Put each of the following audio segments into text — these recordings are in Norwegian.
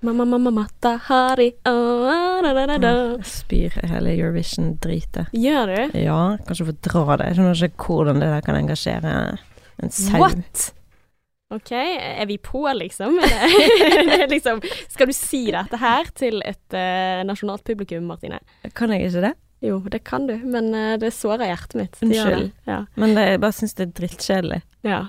Mamma, mamma, matta, hari, ah, da, da, da, da. Jeg spyr hele Eurovision-dritet. Gjør du? Ja, kanskje få dra det. Jeg skjønner ikke hvordan det der kan engasjere en sau. What? Ok, er vi på, liksom? Det, er liksom Skal du si dette her til et uh, nasjonalt publikum, Martine? Kan jeg ikke det? Jo, det kan du, men uh, det sårer hjertet mitt. Unnskyld. det. Ja. Men det, jeg bare syns det er drittkjedelig. ja.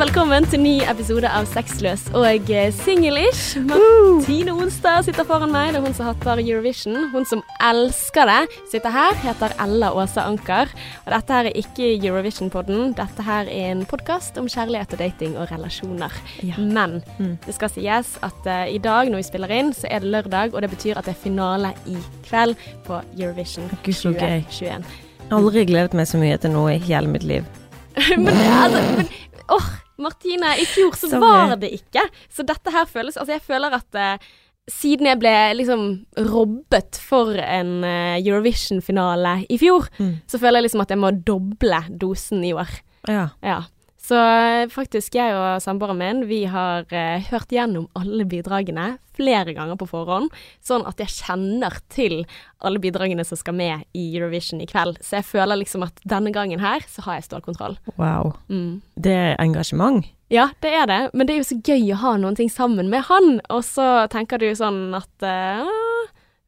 Velkommen til ny episode av Sexløs og eh, singlish. Martine Onstad sitter foran meg. Det er hun som hater Eurovision. Hun som elsker det, sitter her, heter Ella Åse Anker. Og dette her er ikke Eurovision-podden. Dette her er en podkast om kjærlighet og dating og relasjoner. Ja. Men Mm. det skal sies at uh, i dag når vi spiller inn, så er det lørdag, og det betyr at det er finale i kveld på Eurovision Gud, så gøy. 2021. Aldri gledet meg så mye til noe i hele mitt liv. men altså men, åh, Martine, i fjor så Sorry. var det ikke. Så dette her føles Altså, jeg føler at eh, siden jeg ble liksom robbet for en eh, Eurovision-finale i fjor, Mm. så føler jeg liksom at jeg må doble dosen i år. Ja. Ja. Så eh, faktisk, jeg og samboeren min, vi har eh, hørt gjennom alle bidragene flere ganger på forhånd, sånn at jeg kjenner til alle bidragene som skal med i Eurovision i kveld. Så jeg føler liksom at denne gangen her, så har jeg stålkontroll. Wow. Mm. Det er engasjement. Ja, det er det, men det er jo så gøy å ha noen ting sammen med han, og så tenker du sånn at eh,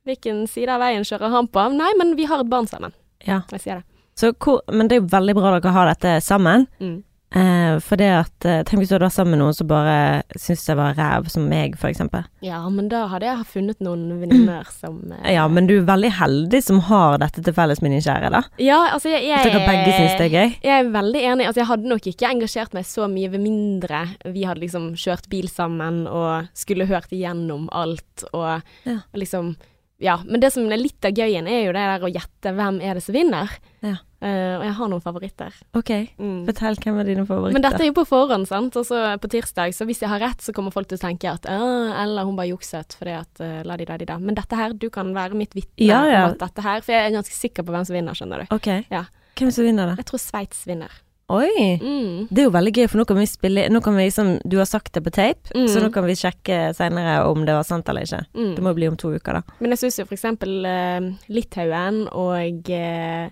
Hvilken side av veien kjører han på? Nei, men vi har et barn sammen. Ja. Jeg sier det. Så men det er jo veldig bra dere har dette sammen. Mm. Eh, for det at eh, Tenk hvis du hadde vært sammen med noen som bare syntes jeg var ræv, som meg, for eksempel. Ja, men da hadde jeg funnet noen venninner som eh, Ja, men du er veldig heldig som har dette til felles med din kjære, da. Ja, altså jeg, jeg dere begge syns det er gøy. Jeg er veldig enig. Altså, jeg hadde nok ikke engasjert meg så mye ved mindre vi hadde liksom kjørt bil sammen og skulle hørt igjennom alt og Ja. liksom Ja. Men det som er litt av gøyen, er jo det der å gjette hvem er det som vinner. Ja. Eh, og jeg har noen favoritter. Ok, Mm. fortell hvem er dine favoritter. Men dette er jo på forhånd, sant. Og så på tirsdag, så hvis jeg har rett, så kommer folk til å tenke at eller hun bare jukset fordi at uh, la de da de da. Men dette her, du kan være mitt vitne Ja, ja. om dette her For jeg er ganske sikker på hvem som vinner, skjønner du. Ok. Ja. Hvem som vinner, da? Jeg tror Sveits vinner. Oi! Mm. Det er jo veldig gøy, for nå kan vi spille Nå kan vi liksom Du har sagt det på tape, Mm. så nå kan vi sjekke seinere om det var sant eller ikke. Mm. Det må bli om to uker, da. Men jeg syns jo for eksempel uh, Litauen og, eh,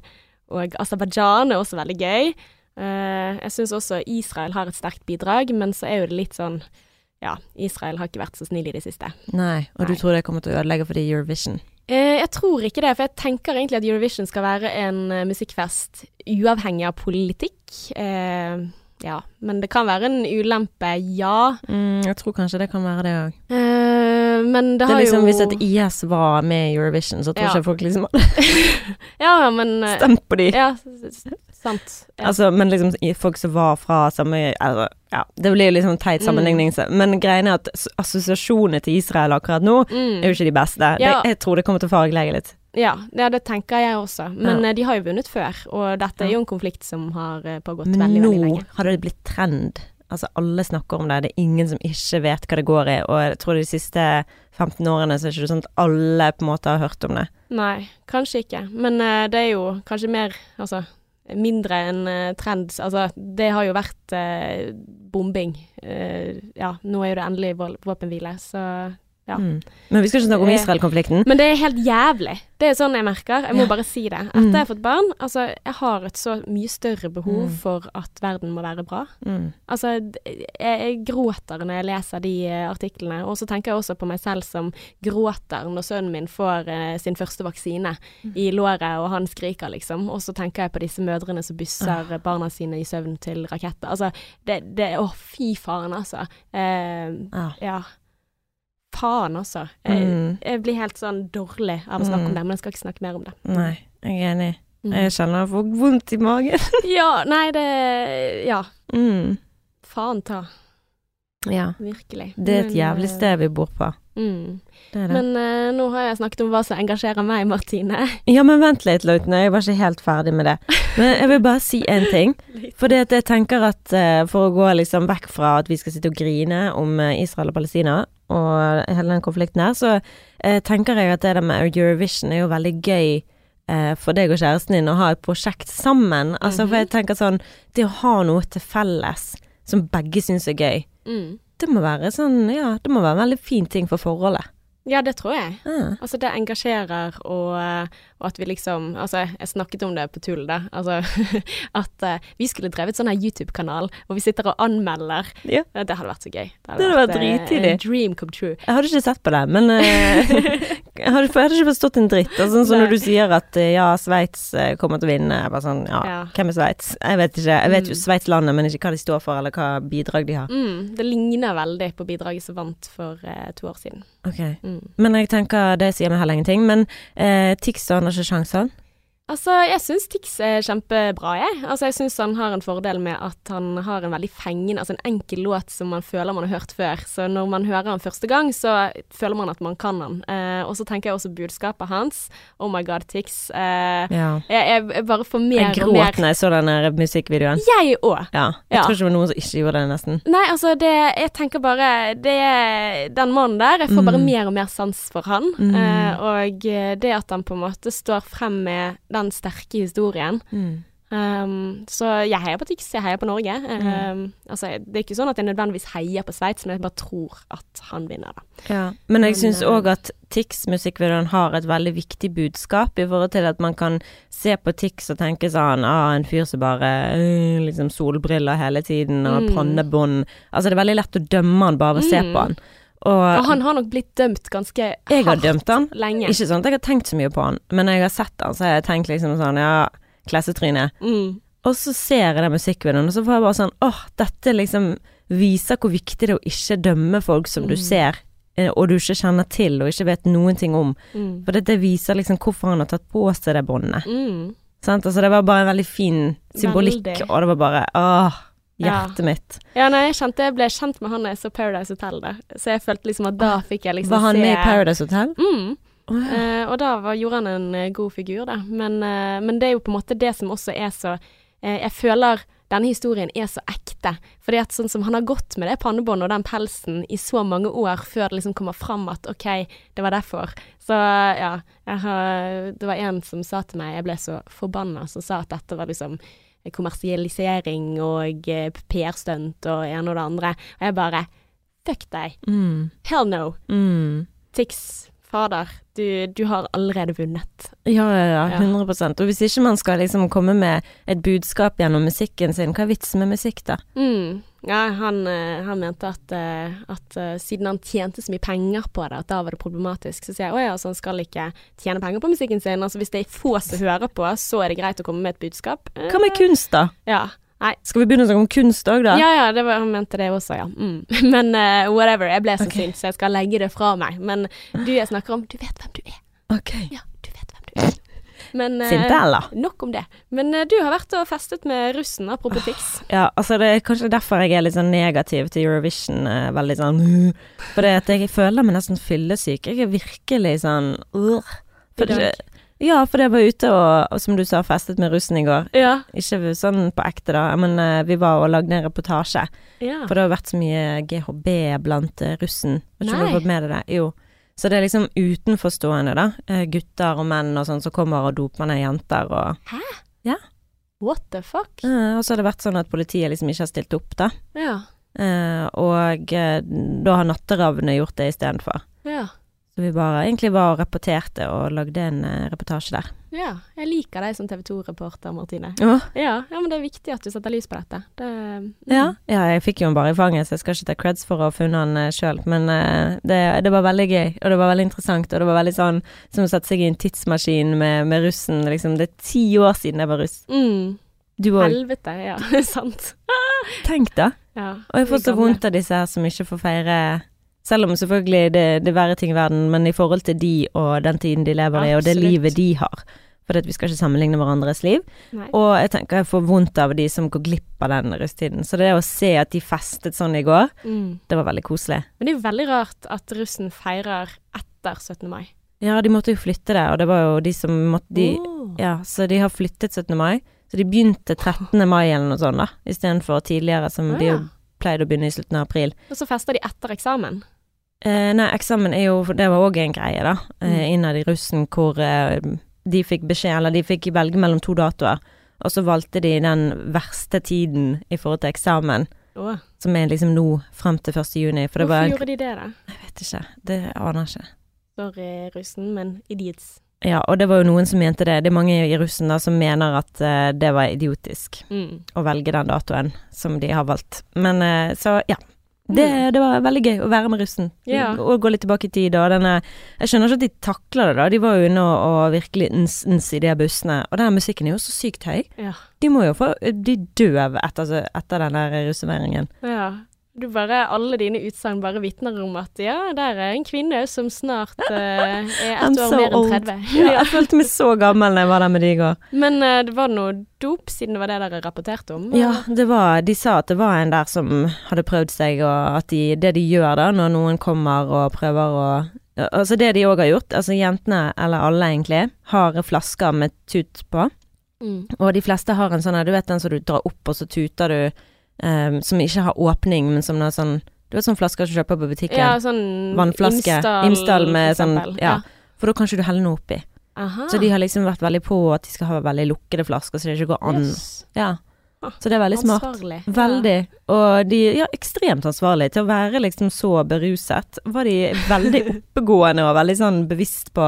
og Aserbajdsjan er også veldig gøy. Eh, jeg syns også Israel har et sterkt bidrag, men så er jo det litt sånn Ja, Israel har ikke vært så snill i det siste. Nei, og du tror det kommer til å ødelegge for de Eurovision? Eh, jeg tror ikke det, for jeg tenker egentlig at Eurovision skal være en eh, musikkfest uavhengig av politikk. Ja, men det kan være en ulempe, ja. Mm, jeg tror kanskje det kan være det òg. Men det Det er liksom jo Hvis et IS var med i Eurovision, så tror Ja. ikke folk liksom Ja, men eh, stemt på de. Ja, sant. Ja. Altså, men liksom folk som var fra samme altså, Ja, det blir jo liksom teit sammenligning, mm. men greien er at assosiasjonene til Israel akkurat nå Mm. er jo ikke de beste. Ja. Det, jeg tror det kommer til å fargelegge litt. Ja, det tenker jeg også. Men eh, de har jo vunnet før, og dette er jo en konflikt som har eh, pågått Men veldig, lenge. veldig lenge. har det blitt trend. Altså, alle snakker om det. Det er ingen som ikke vet hva det går i, og jeg tror de siste 15 årene så er det ikke sånn at alle på en måte har hørt om det. Nei, kanskje ikke. Men uh, det er jo kanskje mer Altså mindre enn uh, trend. Altså, det har jo vært uh, bombing. Uh, ja, nå er jo det endelig våpenhvile, så Ja. Mm. Men vi skal ikke snakke om Eh, Israel-konflikten. Men det er helt jævlig. Det er sånn jeg merker. Jeg må Ja. bare si det. Etter Mm. jeg har fått barn, altså, jeg har et så mye større behov Mm. for at verden må være bra. Mm. Altså, jeg, jeg gråter når jeg leser de eh, artiklene, og så tenker jeg også på meg selv som gråter når sønnen min får eh, sin første vaksine i låret, og han skriker, liksom. Og så tenker jeg på disse mødrene som busser barna sine i søvn til raketter. Altså, det, Å, fy faen, altså. Eh, Ja. ja. Faen, altså. Jeg, Mm. jeg blir helt sånn dårlig av å snakke Mm. om det, men jeg skal ikke snakke mer om det. Nei, jeg er enig. Mm. Jeg kjenner jeg får vondt i magen. Ja, nei, det Ja. Mm. Faen ta. Ja. Virkelig. Det er et jævlig eh, sted vi bor på. Mm. Det det. Men uh, nå har jeg snakket om hva som engasjerer meg, Martine. ja, men vent litt, Lautne. Jeg var ikke helt ferdig med det. Men jeg vil bare si én ting. For det at jeg tenker at uh, for å gå liksom vekk fra at vi skal sitte og grine om uh, Israel og Palestina og hele den konflikten her, så eh, tenker jeg at det der med Eurovision er jo veldig gøy eh, for deg og kjæresten din å ha et prosjekt sammen. Altså, for Mhm. jeg tenker sånn Det å ha noe til felles som begge syns er gøy, Mm. det må være sånn Ja, det må være en veldig fin ting for forholdet. Ja, det tror jeg. Mm. Altså, det engasjerer, og, eh, og at vi liksom Altså, jeg snakket om det på tull, da. Altså at uh, vi skulle drevet sånn her YouTube-kanal, hvor vi sitter og anmelder. Ja. Eh, Det hadde vært så gøy. Det hadde vært vært drittidlig. Dream come true. Jeg hadde ikke sett på det, men eh, jeg, hadde, jeg hadde ikke forstått en dritt. Altså, sånn som når du sier at eh, ja, Sveits eh, kommer til å vinne. Jeg Bare sånn, ja, Ja. hvem er Sveits? Jeg vet ikke. Jeg vet jo Sveitslandet, Sveits landet, men ikke hva de står for, eller hva bidrag de har. Mm, det ligner veldig på bidraget som vant for eh, to år siden. Ok. Mm. Men jeg tenker, det sier meg heller ingenting. Men eh, Tix har ikke sjanser. Altså, jeg syns Tix er kjempebra, jeg. Altså, jeg syns han har en fordel med at han har en veldig fengende, altså en enkel låt som man føler man har hørt før. Så når man hører han første gang, så føler man at man kan han. Eh, og så tenker jeg også budskapet hans. Oh my god, Tix. Eh, Ja. jeg, jeg, jeg bare får mer og mer Jeg gråt når jeg så den musikkvideoen. Jeg òg. Ja. Jeg Ja. tror ikke det var noen som ikke gjorde det, nesten. Nei, altså det Jeg tenker bare det Den mannen der, jeg får bare Mm. mer og mer sans for han. Mm. Eh, og eh, det at han på en måte står frem med den sterke historien. Mm. Um, så jeg heier på Tix, jeg heier på Norge. Um, altså, det er ikke sånn at jeg nødvendigvis heier på Sveits, men jeg bare tror at han vinner, da. Ja. Men jeg syns eh, òg at Tix-musikkvideoen har et veldig viktig budskap i forhold til at man kan se på Tix og tenke sånn ah, en fyr som bare øh, liksom solbriller hele tiden og Mm. pannebånd Altså det er veldig lett å dømme han bare ved å se Mm. på han. Og, Og han har nok blitt dømt ganske jeg har hardt dømt han. lenge. Ikke sånn at jeg har tenkt så mye på han, men når jeg har sett han, så har jeg tenkt liksom sånn ja, klassetryne. Mm. Og så ser jeg den musikkvideoen, og så får jeg bare sånn åh, dette liksom viser hvor viktig det er å ikke dømme folk som du Mm. ser, eh, og du ikke kjenner til og ikke vet noen ting om. Mm. For det, det viser liksom hvorfor han har tatt på seg det båndet. Mm. Sant? Altså det var bare en veldig fin symbolikk, Veldig. og det var bare åh, Ja. hjertet mitt. Ja, nei, jeg kjente jeg ble kjent med han da jeg så Paradise Hotel, da. Så jeg følte liksom at da fikk jeg liksom var han se med i Paradise Hotel? Mm. Oh, ja. Eh, og da var, gjorde han en eh, god figur, da. Men, eh, men det er jo på en måte det som også er så eh, Jeg føler denne historien er så ekte. Fordi at sånn som han har gått med det pannebåndet og den pelsen i så mange år før det liksom kommer fram at OK, det var derfor. Så ja, har, det var en som sa til meg, jeg ble så forbanna, som sa at dette var liksom kommersialisering og eh, PR-stunt og ene og det andre. Og jeg bare Fuck deg. Mm. Hell no. Mm. Tix, fader, du, du har allerede vunnet. Ja, ja, ja, Ja. 100 Og hvis ikke man skal liksom komme med et budskap gjennom musikken sin, hva er vitsen med musikk da? Mm. Ja, han, eh, han mente at, eh, at eh, siden han tjente så mye penger på det, at da var det problematisk. Så sier jeg å ja, så han skal ikke tjene penger på musikken sin. Altså hvis det er få som hører på, så er det greit å komme med et budskap. Hva med kunst da? Ja. Nei. Skal vi begynne å snakke om kunst òg da? Ja ja, det var, han mente det også, ja. Mm. Men uh, whatever, jeg ble så okay. sint, så jeg skal legge det fra meg. Men du jeg snakker om, du vet hvem du er. Ok. Ja, du vet hvem du er. Men eh, Sinte, eller? nok om det. Men eh, du har vært og festet med russen, apropos Tix. Ja, altså det er kanskje derfor jeg er litt sånn negativ til Eurovision. Veldig sånn For det at jeg føler meg nesten fyllesyk. Jeg er virkelig sånn uh, det, Ja, for jeg var ute og, og som du sa, festet med russen i går. Ja. Ikke sånn på ekte, da, men uh, vi var og lagde en reportasje. ja. For det har vært så mye GHB blant uh, russen. Vet ikke om du har fått med deg det? Jo. Så det er liksom utenforstående, da. Uh, Gutter og menn og sånn som kommer og doper ned jenter og What the fuck? Og så har det vært sånn at politiet liksom ikke har stilt opp, da. Ja. Og da har Natteravnene gjort det istedenfor. Ja. Så vi bare egentlig var og rapporterte og lagde en eh, reportasje der. Ja, jeg liker deg som TV 2-reporter, Martine. Ja. Ja, men det er viktig at du setter lys på dette. Det, mm. Ja, ja, jeg fikk jo den bare i fanget, så jeg skal ikke ta creds for å ha funnet den uh, sjøl. Men eh, det, det var veldig gøy, og det var veldig interessant, og det var veldig sånn som å sette seg i en tidsmaskin med, med russen. Liksom, det er ti år siden jeg var russ. Mm. Du òg. Helvete, ja. Sant. Tenk da. Ja. Og jeg får så vondt av disse her som ikke får feire Selv om selvfølgelig det, det er verre ting i verden, men i forhold til de og den tiden de lever i, og det livet de har. For vi skal ikke sammenligne hverandres liv. Nei. Og jeg tenker jeg får vondt av de som går glipp av den rusttiden. Så det å se at de festet sånn i går, Mm. det var veldig koselig. Men det er jo veldig rart at russen feirer etter 17. mai. Ja, de måtte jo flytte det, og det var jo de som måtte de, oh. Ja, så de har flyttet 17. mai. Så de begynte 13. mai eller noe sånt, da. Istedenfor tidligere, som Å, de jo pleide å begynne i slutten av april. Og så fester de etter eksamen. Eh, nei, eksamen er jo Det var òg en greie, da. Eh, Mm. innad i russen hvor eh, de fikk beskjed, eller de fikk velge mellom to datoer, og så valgte de den verste tiden i forhold til eksamen, Oh. som er liksom nå frem til 1. juni, det hvorfor var gjorde de det, da? Jeg vet ikke, det aner jeg ikke. Sorry, russen, men idiots. Ja, og det var jo noen som mente det. Det er mange i russen da som mener at uh, det var idiotisk Mm. å velge den datoen som de har valgt. Men uh, så, ja. Det, det var veldig gøy å være med russen. Ja. Og gå litt tilbake i tid. Og denne Jeg skjønner ikke at de takler det, da. De var jo inne og, og virkelig ns-ns i de bussene. Og den musikken er jo så sykt høy. Ja. De må jo få De døv etter, etter den der russeveringen. ja. Du bare, alle dine utsagn bare vitner om at ja, der er en kvinne som snart uh, er ett år so mer enn 30. Ja, jeg følte meg så gammel da jeg var der med de i går. Men uh, det var noe dop, siden det var det dere rapporterte om? Ja, det var, de sa at det var en der som hadde prøvd seg, og at de, det de gjør da, når noen kommer og prøver å Altså det de òg har gjort, altså jentene, eller alle egentlig, har flasker med tut på. Mm. Og de fleste har en sånn du vet den som du drar opp, og så tuter du, ehm, som ikke har åpning, men som har sånn Du vet sånn flasker du kjøper på butikken? Ja, sånn Vannflaske. Imsdal, med sånn ja. For da kan ikke du helle noe oppi. Aha. Så de har liksom vært veldig på at de skal ha veldig lukkede flasker, så det ikke går an. Yes. Ja. Ah, Så det er veldig smart. Veldig. Og de ja, ekstremt ansvarlig. til å være liksom så beruset. Var de veldig oppegående og veldig sånn bevisst på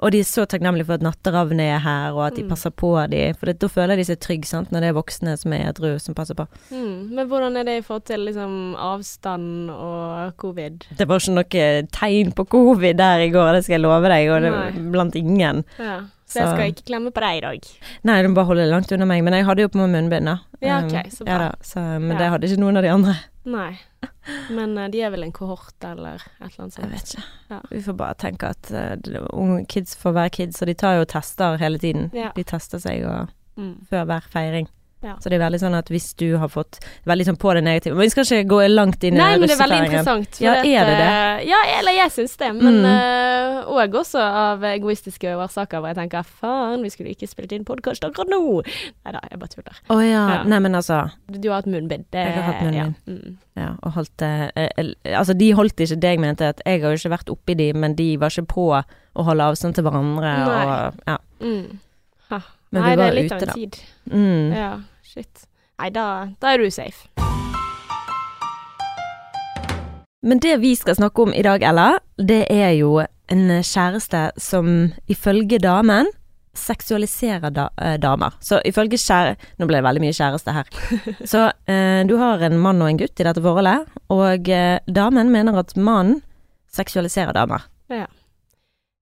Og de er så takknemlige for at natteravnene er her, og at de Mm. passer på dem. For det, da føler de seg trygge, sant, når det er voksne som er edru, som passer på. Mm. Men hvordan er det i forhold til liksom avstand og covid? Det var ikke noe tegn på covid der i går, det skal jeg love deg, og det blant ingen. Ja. Så jeg skal ikke klemme på deg i dag. Nei, du må bare holde det langt unna meg. Men jeg hadde jo på meg munnbind, da. Ja, Um, ok, så bra. Ja, da, så, men Ja. det hadde ikke noen av de andre. Nei. Men uh, de er vel en kohort eller et eller annet Jeg vet ikke. Ja. Vi får bare tenke at uh, kids får være kids, og de tar jo tester hele tiden. De tester seg og, Mm. før hver feiring. Ja. Så det er veldig sånn at hvis du har fått Veldig sånn på det negative. Men vi skal ikke gå langt inn i Nei, men det er veldig interessant. Ja, er det det? eh, Ja, eller jeg syns det. Men Mm. uh, også av egoistiske årsaker hvor jeg tenker faen, vi skulle ikke spilt inn podkast akkurat nå. Nei da, jeg bare tuller. Å ja. Ja. Nei, men altså Du har hatt munnbind. Det, Jeg har hatt munnbind. Ja. Mm. Ja, og holdt det eh, Altså, de holdt ikke det jeg mente, at jeg har jo ikke vært oppi de, men de var ikke på å holde avstand til hverandre Nei. og Ja. Mm. Ha. Men Nei, vi det er litt ute, av en tid. Mm. Ja, shit. Nei, da, da er du safe. Men det vi skal snakke om i dag, Ella, det er jo en kjæreste som ifølge damen seksualiserer da, eh, damer. Så ifølge kjære... Nå ble det veldig mye kjæreste her. Så eh, du har en mann og en gutt i dette forholdet, og eh, damen mener at mannen seksualiserer damer. Ja.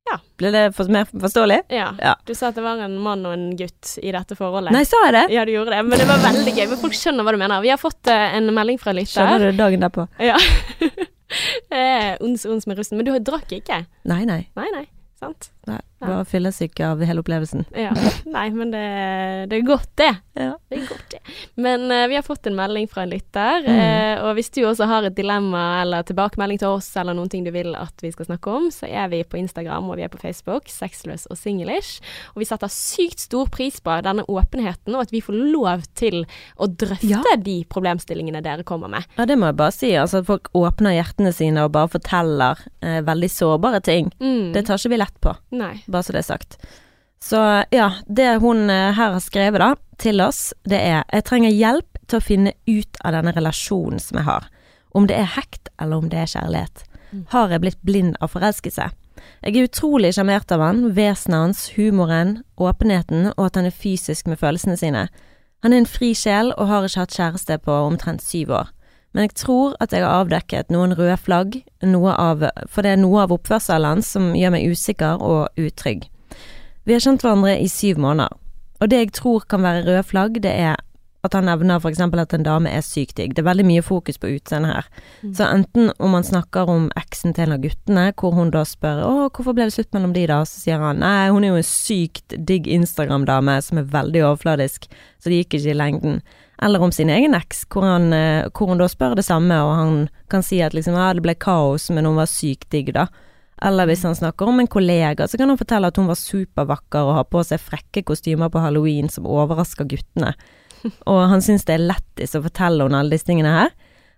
Ja. Ble det for, mer forståelig? Ja. Ja. Du sa at det var en mann og en gutt i dette forholdet. Nei, sa jeg det? Ja, du gjorde det, men det var veldig gøy. Men folk skjønner hva du mener. Vi har fått uh, en melding fra lytter. Skjønner du dagen derpå? Ja. Ons, ons med russen. Men du drakk ikke? Nei, nei. Nei, nei. Sant? Nei. bare fylles fyllesyk av hele opplevelsen. Ja. Nei, men det, det er godt, det. Ja. Det er godt, det. Men uh, vi har fått en melding fra en lytter, Mm. uh, og hvis du også har et dilemma eller tilbakemelding til oss eller noen ting du vil at vi skal snakke om, så er vi på Instagram og vi er på Facebook, sexløs og singlish. Og vi setter sykt stor pris på denne åpenheten, og at vi får lov til å drøfte Ja. de problemstillingene dere kommer med. Ja, det må jeg bare si. Altså, folk åpner hjertene sine og bare forteller uh, veldig sårbare ting. Mm. Det tar ikke vi lett på, Nei. bare så det er sagt. Så ja, det hun eh, her har skrevet da, til oss, det er Jeg trenger hjelp til å finne ut av denne relasjonen som jeg har. Om det er hekt, eller om det er kjærlighet. Mm. Har jeg blitt blind av forelskelse? Jeg er utrolig sjarmert av han, vesenet hans, humoren, åpenheten, og at han er fysisk med følelsene sine. Han er en fri sjel og har ikke hatt kjæreste på omtrent syv år. Men jeg tror at jeg har avdekket noen røde flagg, noe av, for det er noe av oppførselen hans som gjør meg usikker og utrygg. Vi har kjent hverandre i syv måneder, og det jeg tror kan være røde flagg, det er at han nevner eksempel at en dame er sykt digg. Det er veldig mye fokus på utseendet her. Mm. Så enten om han snakker om eksen til en av guttene, hvor hun da spør å, hvorfor ble det slutt mellom de da, så sier han nei, hun er jo en sykt digg Instagram-dame som er veldig overfladisk, så det gikk ikke i lengden. Eller om sin egen eks, hvor, eh, hvor hun da spør det samme, og han kan si at liksom ja, det ble kaos, men hun var sykt digg, da. Eller hvis han snakker om en kollega, så kan han fortelle at hun var supervakker og har på seg frekke kostymer på halloween som overrasker guttene. Og han syns det er lættis å fortelle henne alle disse tingene her.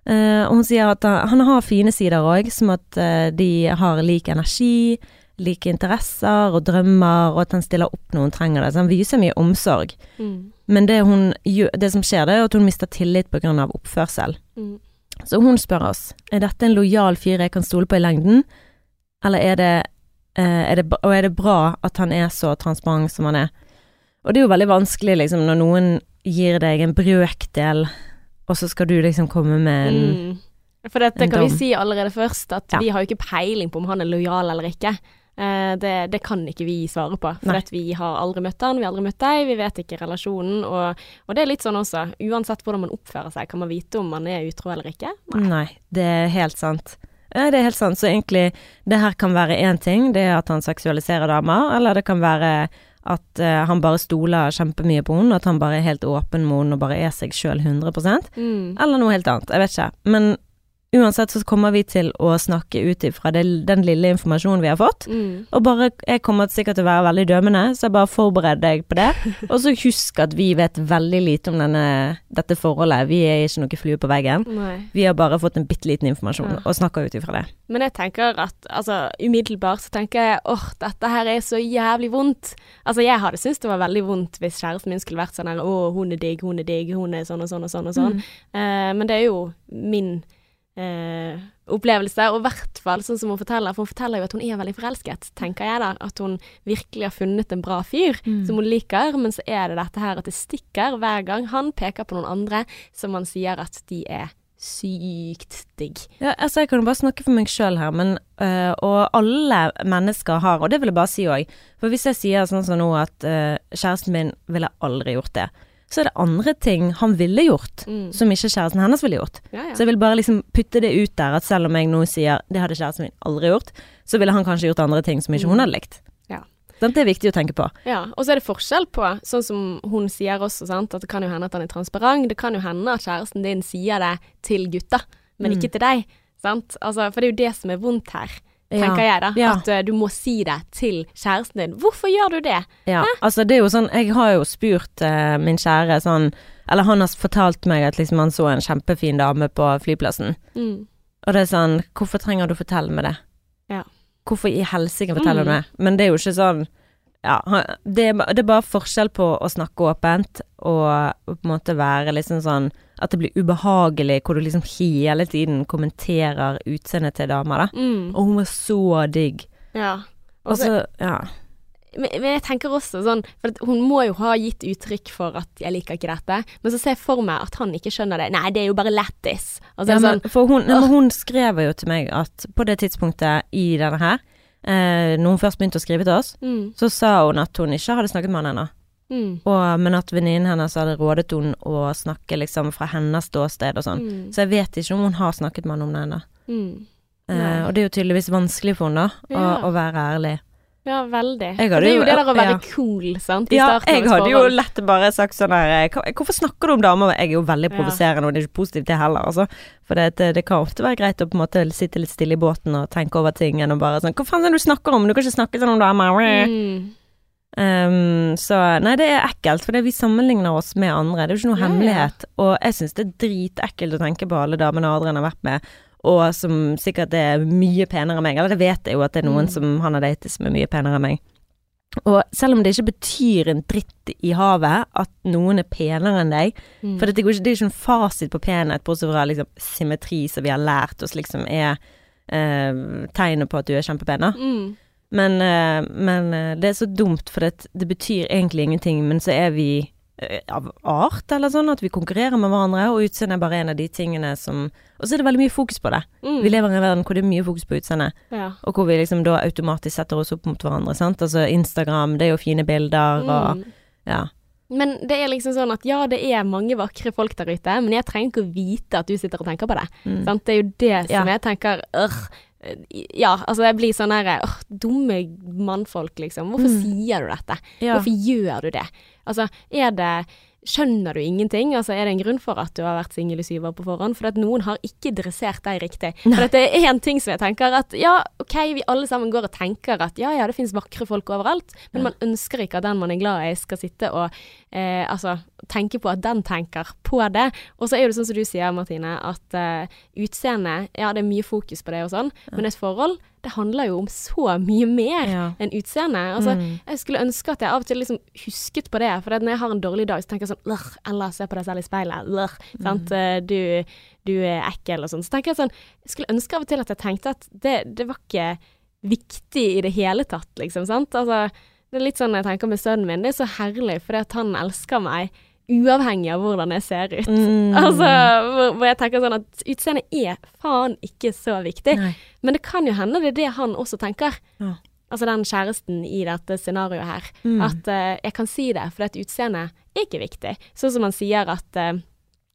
Eh, og hun sier at han, han har fine sider òg, som at eh, de har lik energi, like interesser og drømmer, og at han stiller opp når hun trenger det. Så han viser mye omsorg. Mm. Men det, hun, det som skjer, det er at hun mister tillit pga. oppførsel. Mm. Så hun spør oss er dette en lojal fyr jeg kan stole på i lengden, eller er det, eh, er det, og er det bra at han er så transparent som han er? Og det er jo veldig vanskelig liksom når noen gir deg en brøkdel, og så skal du liksom komme med en Mm. For det, det en kan vi si allerede først, at Ja. vi har jo ikke peiling på om han er lojal eller ikke. Eh, det, det kan ikke vi svare på, for at vi har aldri møtt han, vi har aldri møtt deg, vi vet ikke relasjonen. Og, og det er litt sånn også, uansett hvordan man oppfører seg, kan man vite om man er utro eller ikke? Nei. Nei, det er helt sant. Ja, det er helt sant. Så egentlig, det her kan være én ting, det er at han seksualiserer damer, eller det kan være at uh, han bare stoler kjempemye på henne, at han bare er helt åpen med henne og bare er seg sjøl 100 Mm. eller noe helt annet. Jeg vet ikke. Men uansett så kommer vi til å snakke ut ifra den lille informasjonen vi har fått. Mm. Og bare, jeg kommer sikkert til å være veldig dømmende, så jeg bare forbered deg på det. Og så husk at vi vet veldig lite om denne, dette forholdet. Vi er ikke noe flue på veggen. Nei. Vi har bare fått en bitte liten informasjon, Ja. og snakker ut ifra det. Men jeg tenker at altså, umiddelbart så tenker jeg åh, dette her er så jævlig vondt. Altså jeg hadde syntes det var veldig vondt hvis kjæresten min skulle vært sånn her å, hun er digg, hun er digg, hun er sånn og sånn og sånn og sånn. Eh, men det er jo min eh, opplevelse, og i hvert fall sånn som hun forteller, for hun forteller jo at hun er veldig forelsket, tenker jeg da. At hun virkelig har funnet en bra fyr som hun liker, men så er det dette her at det stikker hver gang han peker på noen andre som han sier at de er sykt digg. Ja, altså Jeg kan jo bare snakke for meg sjøl her, men øh, Og alle mennesker har, og det vil jeg bare si òg For hvis jeg sier sånn som nå at øh, kjæresten min ville aldri gjort det, så er det andre ting han ville gjort, Mm. som ikke kjæresten hennes ville gjort. Ja, ja. Så jeg vil bare liksom putte det ut der, at selv om jeg nå sier det hadde kjæresten min aldri gjort, så ville han kanskje gjort andre ting som ikke hun hadde likt. Ja. Det er viktig å tenke på. Ja, og så er det forskjell på, sånn som hun sier også, sant, at det kan jo hende at han er transparent. Det kan jo hende at kjæresten din sier det til gutta, men Mm. ikke til deg. Sant? Altså, for det er jo det som er vondt her. Tenker jeg da. Ja. At uh, du må si det til kjæresten din. Hvorfor gjør du det? Ja, altså det er jo sånn Jeg har jo spurt uh, min kjære sånn Eller han har fortalt meg at liksom han så en kjempefin dame på flyplassen. Mm. Og det er sånn Hvorfor trenger du å fortelle meg det? Ja. Hvorfor i helsike forteller du Mm. meg? Men det er jo ikke sånn Ja, det er, det er bare forskjell på å snakke åpent og på en måte være liksom sånn At det blir ubehagelig hvor du liksom hele tiden kommenterer utseendet til damer, da. Mm. Og hun var så digg. Ja. Og Og så, Ja. men, jeg tenker også sånn, for hun må jo ha gitt uttrykk for at jeg liker ikke dette, men så ser jeg for meg at han ikke skjønner det. Nei, det er jo bare lættis. Altså, Ja, sånn, for hun, men hun skrev jo til meg at på det tidspunktet i denne her, eh, når hun først begynte å skrive til oss, mm, så sa hun at hun ikke hadde snakket med han ennå. Mm, Og- Men at venninnen hennes hadde rådet hun å snakke liksom fra hennes ståsted og sånn. mm, Så jeg vet ikke om hun har snakket med han om det ennå. mm. Eh, og det er jo tydeligvis vanskelig for henne, da, Ja. å være ærlig. Ja, veldig. Det er jo det der å være ja. cool, sant, i Ja, starten jeg hadde jo lett bare sagt sånn her eh, Hvorfor snakker du om damer? Jeg er jo veldig Ja. provoserende, og det er ikke positivt det heller, altså. For det, det kan ofte være greit å på en måte sitte litt stille i båten og tenke over ting enn å bare sånn Hva faen er det du snakker om? Du kan ikke snakke sånn om damer. Mm. Um, så nei, det er ekkelt, for vi sammenligner oss med andre. Det er jo ikke noe Ja, ja. hemmelighet. Og jeg syns det er dritekkelt å tenke på alle damene Adrian har vært med, og som sikkert er mye penere enn meg. Eller det vet jeg jo at det er noen Mm. som han har datet som er mye penere enn meg. Og selv om det ikke betyr en dritt i havet at noen er penere enn deg, Mm. for det, går ikke, det er ikke en fasit på penhet, bortsett fra liksom, symmetri som vi har lært oss liksom er eh, tegnet på at du er kjempepen. Mm. Men, eh, men eh, det er så dumt, for det, det betyr egentlig ingenting, men så er vi eh, av art, eller sånn, at vi konkurrerer med hverandre, og utseendet er bare en av de tingene som Og så er det veldig mye fokus på det. Mm. Vi lever i en verden hvor det er mye fokus på utseendet, Ja. og hvor vi liksom da automatisk setter oss opp mot hverandre, sant. Altså Instagram, det er jo fine bilder, og Mm. ja. Men det er liksom sånn at ja, det er mange vakre folk der ute, men jeg trenger ikke å vite at du sitter og tenker på det. Mm. Sant? Det er jo det som Ja. jeg tenker øh, Ja, altså jeg blir sånn her øh, Dumme mannfolk, liksom. Hvorfor Mm. sier du dette? ja. Hvorfor gjør du det? Altså, er det Skjønner du ingenting? Altså, Er det en grunn for at du har vært singel i syv år på forhånd? For at noen har ikke dressert deg riktig. For at det er én ting som jeg tenker at ja, OK, vi alle sammen går og tenker at ja, ja, det finnes vakre folk overalt, men man ønsker ikke at den man er glad i skal sitte og eh, altså tenke på at den tenker på det. Og så er det sånn som du sier, Martine, at uh, utseende Ja, det er mye fokus på det og sånn, men et forhold det handler jo om så mye mer Ja. enn utseende. Altså, Mm. jeg skulle ønske at jeg av og til liksom husket på det, for når jeg har en dårlig dag, så tenker jeg sånn Eller se på deg selv i speilet. Lør, sant? Eh, Du, du er ekkel og sånn. Så tenker jeg sånn Jeg skulle ønske av og til at jeg tenkte at det, det var ikke viktig i det hele tatt, liksom. Sant? Altså, det er litt sånn jeg tenker med sønnen min. Det er så herlig, fordi at han elsker meg uavhengig av hvordan jeg ser ut. Mm. Altså, hvor, hvor jeg tenker sånn at utseendet er faen ikke så viktig. Nei. Men det kan jo hende det er det han også tenker. Ja. Altså den kjæresten i dette scenarioet her. Mm. At uh, jeg kan si det, for dette utseendet er ikke viktig. Sånn som han sier at eh,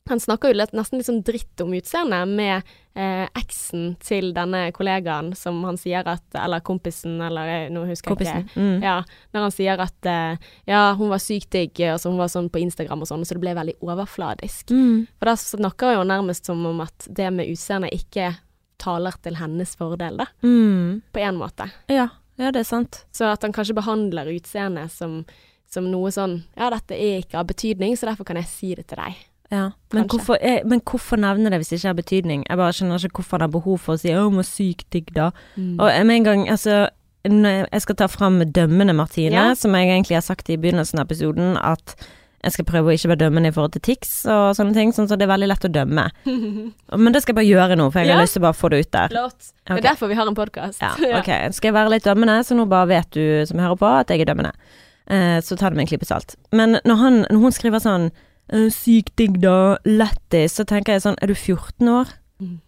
Han snakker jo nesten litt sånn dritt om utseendet med eh, eksen til denne kollegaen som han sier at Eller kompisen, eller eh, nå husker jeg ikke. Mm. Ja, når han sier at eh, ja, hun var sykt digg, altså hun var sånn på Instagram og sånn, så det ble veldig overfladisk. Mm. For da snakker jo nærmest som om at det med utseendet ikke taler til hennes fordel, da, Mm. på en måte. Ja. ja, det er sant. Så at han kanskje behandler utseendet som, som noe sånn Ja, dette er ikke av betydning, så derfor kan jeg si det til deg. Ja. Men, hvorfor, jeg, men hvorfor nevne det hvis det ikke har betydning? Jeg bare skjønner ikke hvorfor han har behov for å si 'Å, hun var sykt digg', da. Mm. Og med en gang, altså jeg- skal ta fram dømmende Martine, Ja. som jeg egentlig har sagt i begynnelsen av episoden, at jeg skal prøve å ikke være dømmende i forhold til tics og sånne ting, sånn så det er veldig lett å dømme. Men det skal jeg bare gjøre nå, for jeg Ja. har lyst til å bare få det ut der. Flott. Det er derfor vi har en podkast. Ja, ok. Skal jeg være litt dømmende, så nå bare vet du som hører på at jeg er dømmende. Eh, så ta det med en klype salt. Men når, han, når hun skriver sånn eh, Sykt digg, da. Lættis. Så tenker jeg sånn Er du 14 år? Mm.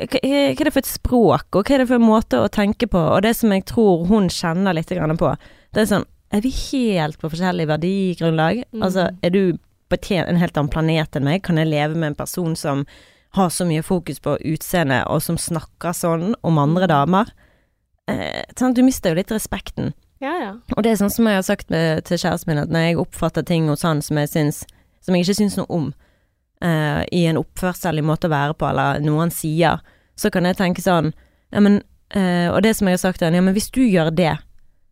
Hva hva er det for et språk, og hva er det for en måte å tenke på? Og det som jeg tror hun kjenner litt på, det er sånn Er vi helt på forskjellig verdigrunnlag? Mm. Altså, er du på en helt annen planet enn meg? Kan jeg leve med en person som har så mye fokus på utseende, og som snakker sånn om andre damer? Eh, sånn, Du mister jo litt respekten. ja, ja. Og det er sånn som jeg har sagt med, til kjæresten min, at når jeg oppfatter ting hos han som jeg syns Som jeg ikke syns noe om, uh, i en oppførsel, i måte å være på, eller noe han sier, så kan jeg tenke sånn Ja, men uh, Og det som jeg har sagt til ham, ja, men hvis du gjør det,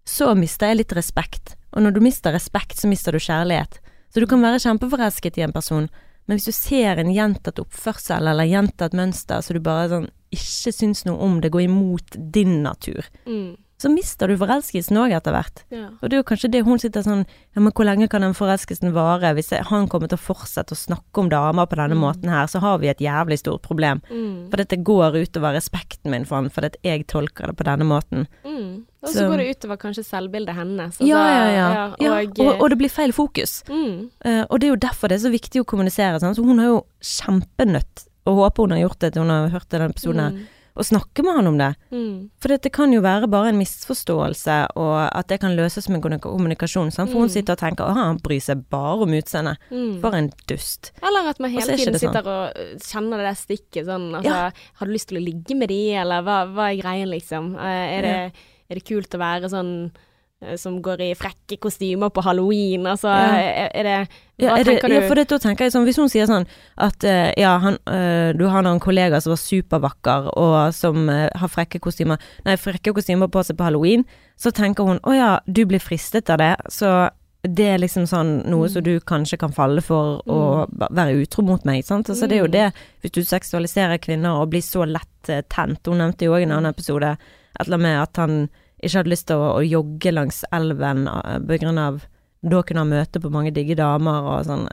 så mister jeg litt respekt. Og når du mister respekt, så mister du kjærlighet. Så du kan være kjempeforelsket i en person, men hvis du ser en gjentatt oppførsel eller gjentatt mønster så du bare sånn ikke syns noe om det, går imot din natur, Mm. Så mister du forelskelsen òg etter hvert. ja. Og det er jo kanskje det hun sitter sånn Ja, men hvor lenge kan den forelskelsen vare? Hvis han kommer til å fortsette å snakke om damer på denne Mm. måten her, så har vi et jævlig stort problem. Mm. For dette går utover respekten min for han, fordi jeg tolker det på denne måten. Mm. Og Så- går det utover kanskje selvbildet hennes. Altså, ja, ja, ja. ja Og, og, og det blir feil fokus. mm. Eh, og det er jo derfor det er så viktig å kommunisere. Sånn. Så hun har jo kjempenødt, og håper hun har gjort det til hun har hørt denne episoden her, Å snakke med han om det. Mm. For det kan jo være bare en misforståelse, og at det kan løses med kommunik- kommunikasjon. Sant? For hun Mm. sitter og tenker 'Å, han bryr seg bare om utseendet'. Mm. For en dust. Eller at man hele tiden sitter sånn. sitter og øh, kjenner det der stikket sånn altså, Ja. Har du lyst til å ligge med de, eller hva, hva er greien, liksom? Eh, er, det, er det kult å være sånn som går i frekke kostymer på halloween? Altså, Ja. er, er det Ja, Hva er det, tenker du? ja, for det, da tenker jeg sånn, Hvis hun sier sånn at uh, ja, han, uh, du har noen kollegaer som var supervakker, og som uh, har frekke kostymer Nei, frekke kostymer på seg på halloween, så tenker hun å ja, du blir fristet av det, så det er liksom sånn noe Mm. som du kanskje kan falle for å mm. være utro mot meg, sant. Altså det er jo Mm. det, hvis du seksualiserer kvinner og blir så lett eh, tent Hun nevnte jo òg i en annen episode et eller annet med at han ikke hadde lyst til å, å jogge langs elven eh, på grunn av da kunne han møte på mange digge damer og sånn.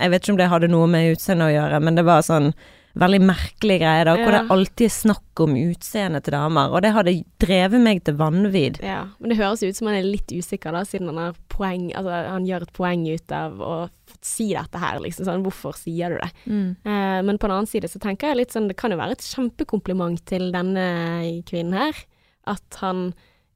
Jeg vet ikke om det hadde noe med utseendet å gjøre, men det var sånn veldig merkelig greie da, hvor Ja. det alltid er snakk om utseendet til damer, og det hadde drevet meg til vanvidd. Ja, men det høres ut som han er litt usikker, da, siden han har poeng Altså, han gjør et poeng ut av å si dette her, liksom. Sånn, hvorfor sier du det? Eh, men på den annen side så tenker jeg litt sånn, det kan jo være et kjempekompliment til denne kvinnen her, at han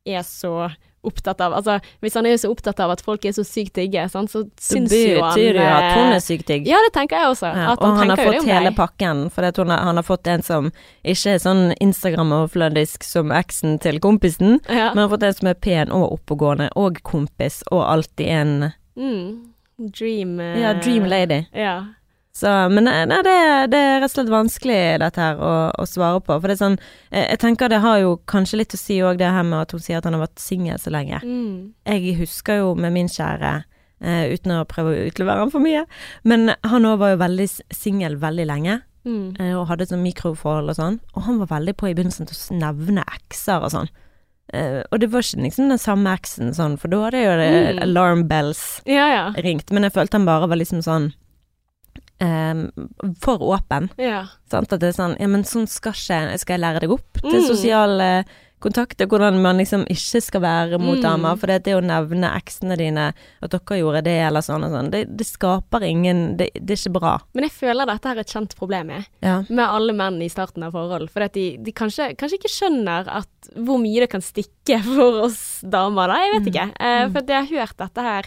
er så opptatt av Altså, hvis han er så opptatt av at folk er så sykt digge, sant, så syns jo han Det betyr jo at hun eh, er sykt digg. Ja, det tenker jeg også. Ja, og han har jo det fått hele pakken, for hun har, han har fått en som ikke er sånn Instagram-overfladisk som eksen til kompisen, Ja. men har fått en som er pen og oppegående, og kompis, og alltid en Mm. Dream uh, ja, dream lady. Ja. Så, men nei, nei, det, det er rett og slett vanskelig dette her å, å svare på. For det er sånn, jeg, jeg tenker det har jo kanskje litt å si òg det her med at hun sier at han har vært singel så lenge. Mm. Jeg husker jo med min kjære, eh, uten å prøve å utlevere han for mye, men han òg var jo veldig singel veldig lenge. Mm. eh, og hadde sånn mikroforhold og sånn, og han var veldig på i begynnelsen til å nevne ekser og sånn. Uh, og det var ikke liksom den samme eksen sånn, for da hadde jo det Mm. alarm bells Ja, ja. ringt, men jeg følte han bare var liksom sånn eh, for åpen. Ja. Sant? At det er sånn Ja, men sånn skal ikke Skal jeg lære deg opp til Mm. sosial eh, kontakt, og hvordan man liksom ikke skal være mot Mm. damer? For det, det å nevne eksene dine, at dere gjorde det, eller sånn og sånn, det, det skaper ingen det, det er ikke bra. Men jeg føler dette er et kjent problem jeg, Ja. med alle menn i starten av forhold. For de, de kanskje, kanskje ikke skjønner at hvor mye det kan stikke for oss damer, da. Jeg vet ikke. Uh, for jeg har hørt dette her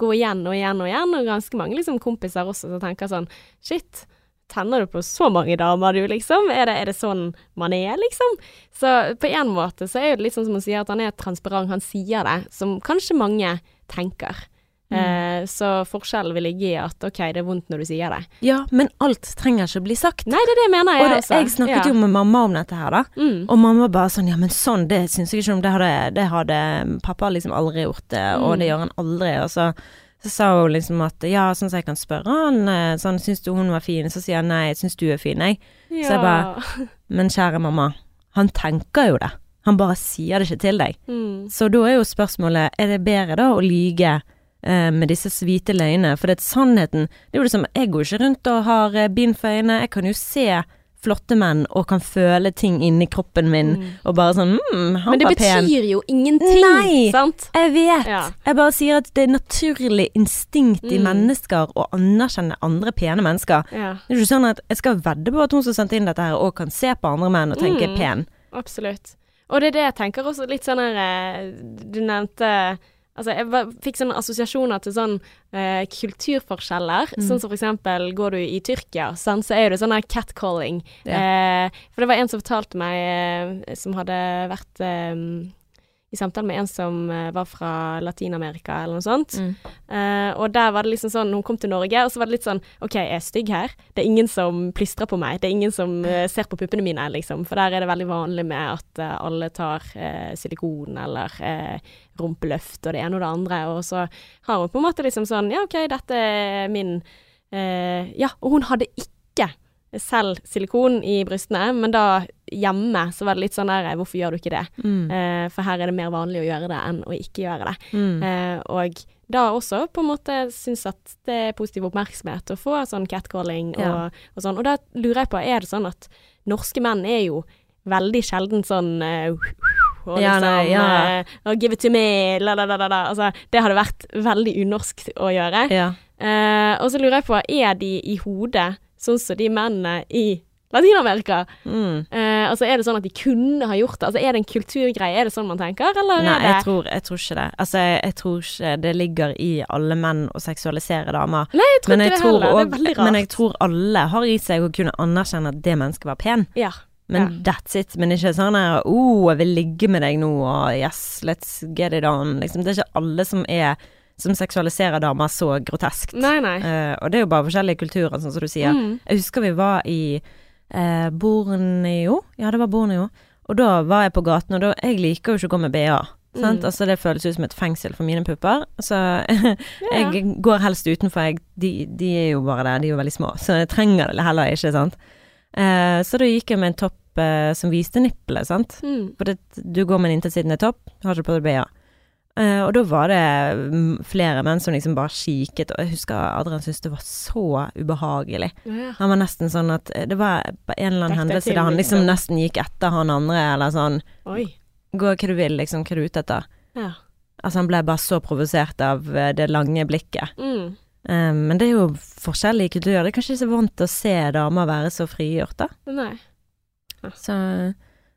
gå igjen og igjen og igjen, og ganske mange liksom, kompiser også som tenker sånn Shit, tenner du på så mange damer, du, liksom? Er det, er det sånn man er, liksom? Så på en måte så er det litt sånn som han sier, at han er transparent. Han sier det, som kanskje mange tenker. Eh, så forskjellen vil ligge i at OK, det er vondt når du sier det. ja, men alt trenger ikke å bli sagt. Nei, det er det jeg mener, jeg og det, også. jeg snakket jo med mamma om dette her, da. mm. Og mamma bare sånn Ja, men sånn, det syns jeg ikke om. Det hadde, det hadde pappa liksom aldri gjort, det, og Mm. det gjør han aldri. Og så, så sa hun liksom at ja, sånn så jeg kan spørre han eh, sånn, syns du hun var fin? Så sier han nei, jeg syns du er fin, jeg. ja. Så jeg bare Men kjære mamma, han tenker jo det. Han bare sier det ikke til deg. mm. Så da er jo spørsmålet, er det bedre da å lyge eh, med disse hvite løgnene? For det er sannheten Det er jo det som Jeg går ikke rundt og har eh, bind for øynene. Jeg kan jo se flotte menn og kan føle ting inni kroppen min, Mm. og bare sånn mm, han Men det var pen. betyr jo ingenting, Nei. sant? Jeg vet. Ja. Jeg bare sier at det er naturlig instinkt i Mm. mennesker å anerkjenne andre pene mennesker. Ja, Det er ikke sånn at jeg skal vedde på at hun som sendte inn dette her, òg kan se på andre menn og tenke Mm. pen. absolutt. Og det er det jeg tenker også litt sånn her eh, Du nevnte Altså, jeg fikk sånne assosiasjoner til sånn eh, kulturforskjeller. Mm. Sånn som for eksempel går du i Tyrkia, sånn, så er det sånn her catcalling. Ja. Eh, for det var en som fortalte meg, eh, som hadde vært eh, i samtale med en som eh, var fra Latin-Amerika eller noe sånt. Mm. Uh, og der var det liksom sånn, hun kom til Norge, og så var det litt sånn OK, jeg er stygg her. Det er ingen som plystrer på meg. Det er ingen som uh, ser på puppene mine, liksom. For der er det veldig vanlig med at uh, alle tar silikon eller rumpeløft og det ene og det andre. Og så har hun på en måte liksom sånn Ja, OK, dette er min Ja, og hun hadde ikke selv silikon i brystene, men da hjemme så var det litt sånn der Hvorfor gjør du ikke det? Mm. Eh, for her er det mer vanlig å gjøre det enn å ikke gjøre det. Mm. Eh, og da også på en måte syns at det er positiv oppmerksomhet å få sånn catcalling og, Ja. og sånn. Og da lurer jeg på, er det sånn at norske menn er jo veldig sjelden sånn uh, og Ja, liksom nei, ja. Uh, og give it to me, la, la, la, la, la. Altså, det hadde vært veldig unorsk å gjøre. Ja. Uh, og så lurer jeg på, er de i hodet sånn som de mennene i Latin-Amerika? Mm. Eh, altså, er det sånn at de kunne ha gjort det? Altså, er det en kulturgreie? Er det sånn man tenker, eller Nei, jeg tror, jeg tror ikke det. Altså, jeg, jeg tror ikke det ligger i alle menn å seksualisere damer. Nei, jeg tror Men ikke det tror heller. også, det er veldig rart. men jeg tror alle har i seg å kunne anerkjenne at det mennesket var pen. Ja. Men Ja. that's it. Men ikke sånn her oh, jeg vil ligge med deg nå, og yes, let's get it on. Liksom, det er ikke alle som er som seksualiserer damer så groteskt. Nei, nei. Uh, og det er jo bare forskjellige kulturer, sånn som du sier. Mm. Jeg husker vi var i eh, Borneo. Ja, det var Borneo. Og da var jeg på gaten, og da Jeg liker jo ikke å gå med BA. Sant? Mm. Altså Det føles ut som et fengsel for mine pupper. Så jeg går helst utenfor. Jeg, de, de er jo bare der, de er jo veldig små, så jeg trenger det heller ikke, sant. Eh, så da gikk jeg med en topp eh, som viste nippelet, sant. Mm. For det, du går med en inntilsittende topp, har ikke på deg BA. Eh, og da var det mm, flere menn som liksom bare kikket, og jeg husker Adrian syntes det var så ubehagelig. Ja. Han var nesten sånn at eh, det var en eller annen hendelse der han liksom nesten gikk etter han andre, eller sånn Oi. Gå hva du vil, liksom, hva er ute etter? Ja. Altså, han ble bare så provosert av eh, det lange blikket. Mm. Eh, men det er jo forskjellige kulturer. Det er kanskje ikke så vant til å se damer være så frigjort, da. Nei. Så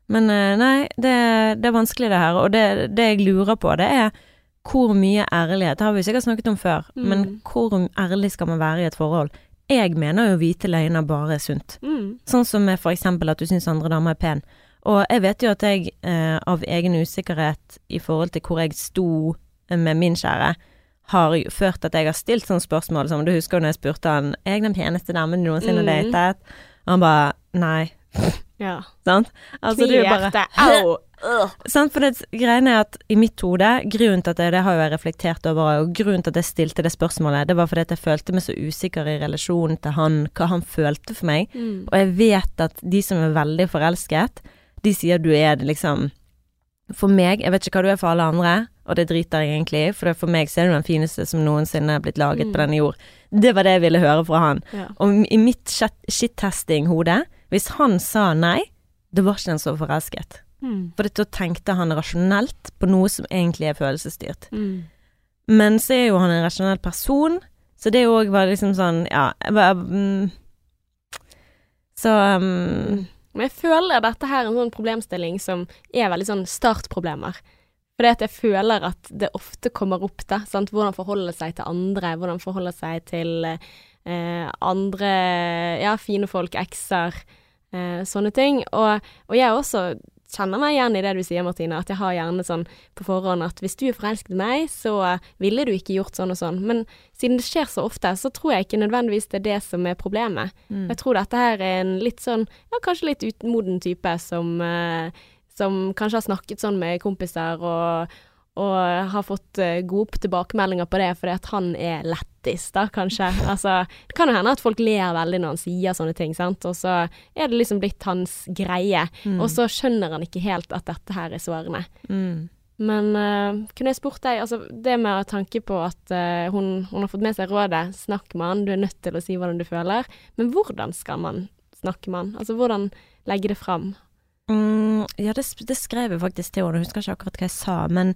Men eh, nei, det, det er vanskelig det her. Og det, det jeg lurer på, det er hvor mye ærlighet Det har vi sikkert snakket om før, Mm. men hvor ærlig skal man være i et forhold? Jeg mener jo hvite løgner bare er sunt. Mm. Sånn som med for eksempel at du syns andre damer er pen. Og jeg vet jo at jeg eh, av egen usikkerhet i forhold til hvor jeg sto med min kjære, har jo ført at jeg har stilt sånne spørsmål som Du husker jo når jeg spurte han Er jeg den peneste damen du noensinne har Mm. datet? Og han bare Nei. Ja. Sant? Altså, er Knivhjerte. Au! Sant, for det greiene er at i mitt hode, grunnen til at jeg, det har jeg reflektert over, og grunnen til at jeg stilte det spørsmålet, det var fordi at jeg følte meg så usikker i relasjonen til han, hva han følte for meg. Mm. Og jeg vet at de som er veldig forelsket, de sier du er det liksom For meg, jeg vet ikke hva du er for alle andre, og det driter jeg egentlig i, for for meg så er du den fineste som noensinne er blitt laget Mm. på denne jord. Det var det jeg ville høre fra han. Ja. Og i mitt shit- shit-testing-hode, hvis han sa nei, da var ikke han så forelsket. Mm. For da tenkte han rasjonelt på noe som egentlig er følelsesstyrt. Mm. Men så er jo han en rasjonell person, så det òg var liksom sånn, ja mm, Så um, Men jeg føler dette her er en sånn problemstilling som er veldig sånn startproblemer. Fordi at jeg føler at det ofte kommer opp, da. Sant? Hvordan forholde seg til andre, hvordan forholde seg til eh, andre ja, fine folk, ekser, sånne ting. Og, og jeg også kjenner meg igjen i det du sier, Martine, at jeg har gjerne sånn på forhånd at hvis du er forelsket i meg, så ville du ikke gjort sånn og sånn. Men siden det skjer så ofte, så tror jeg ikke nødvendigvis det er det som er problemet. mm. Jeg tror dette her er en litt sånn, ja, kanskje litt utmoden type som, eh, som kanskje har snakket sånn med kompiser og, og har fått eh, gode tilbakemeldinger på det fordi at han er lættis, da, kanskje. Altså, det kan jo hende at folk ler veldig når han sier sånne ting, sant, og så er det liksom blitt hans greie, Mm. og så skjønner han ikke helt at dette her er sårende. mm. Men uh, kunne jeg spurt deg, altså det med å tanke på at uh, hun, hun har fått med seg rådet, snakk med han, du er nødt til å si hvordan du føler, men hvordan skal man snakke med han? Altså hvordan legge det fram? Mm, ja, det, det skrev jeg faktisk til henne, jeg husker ikke akkurat hva jeg sa, men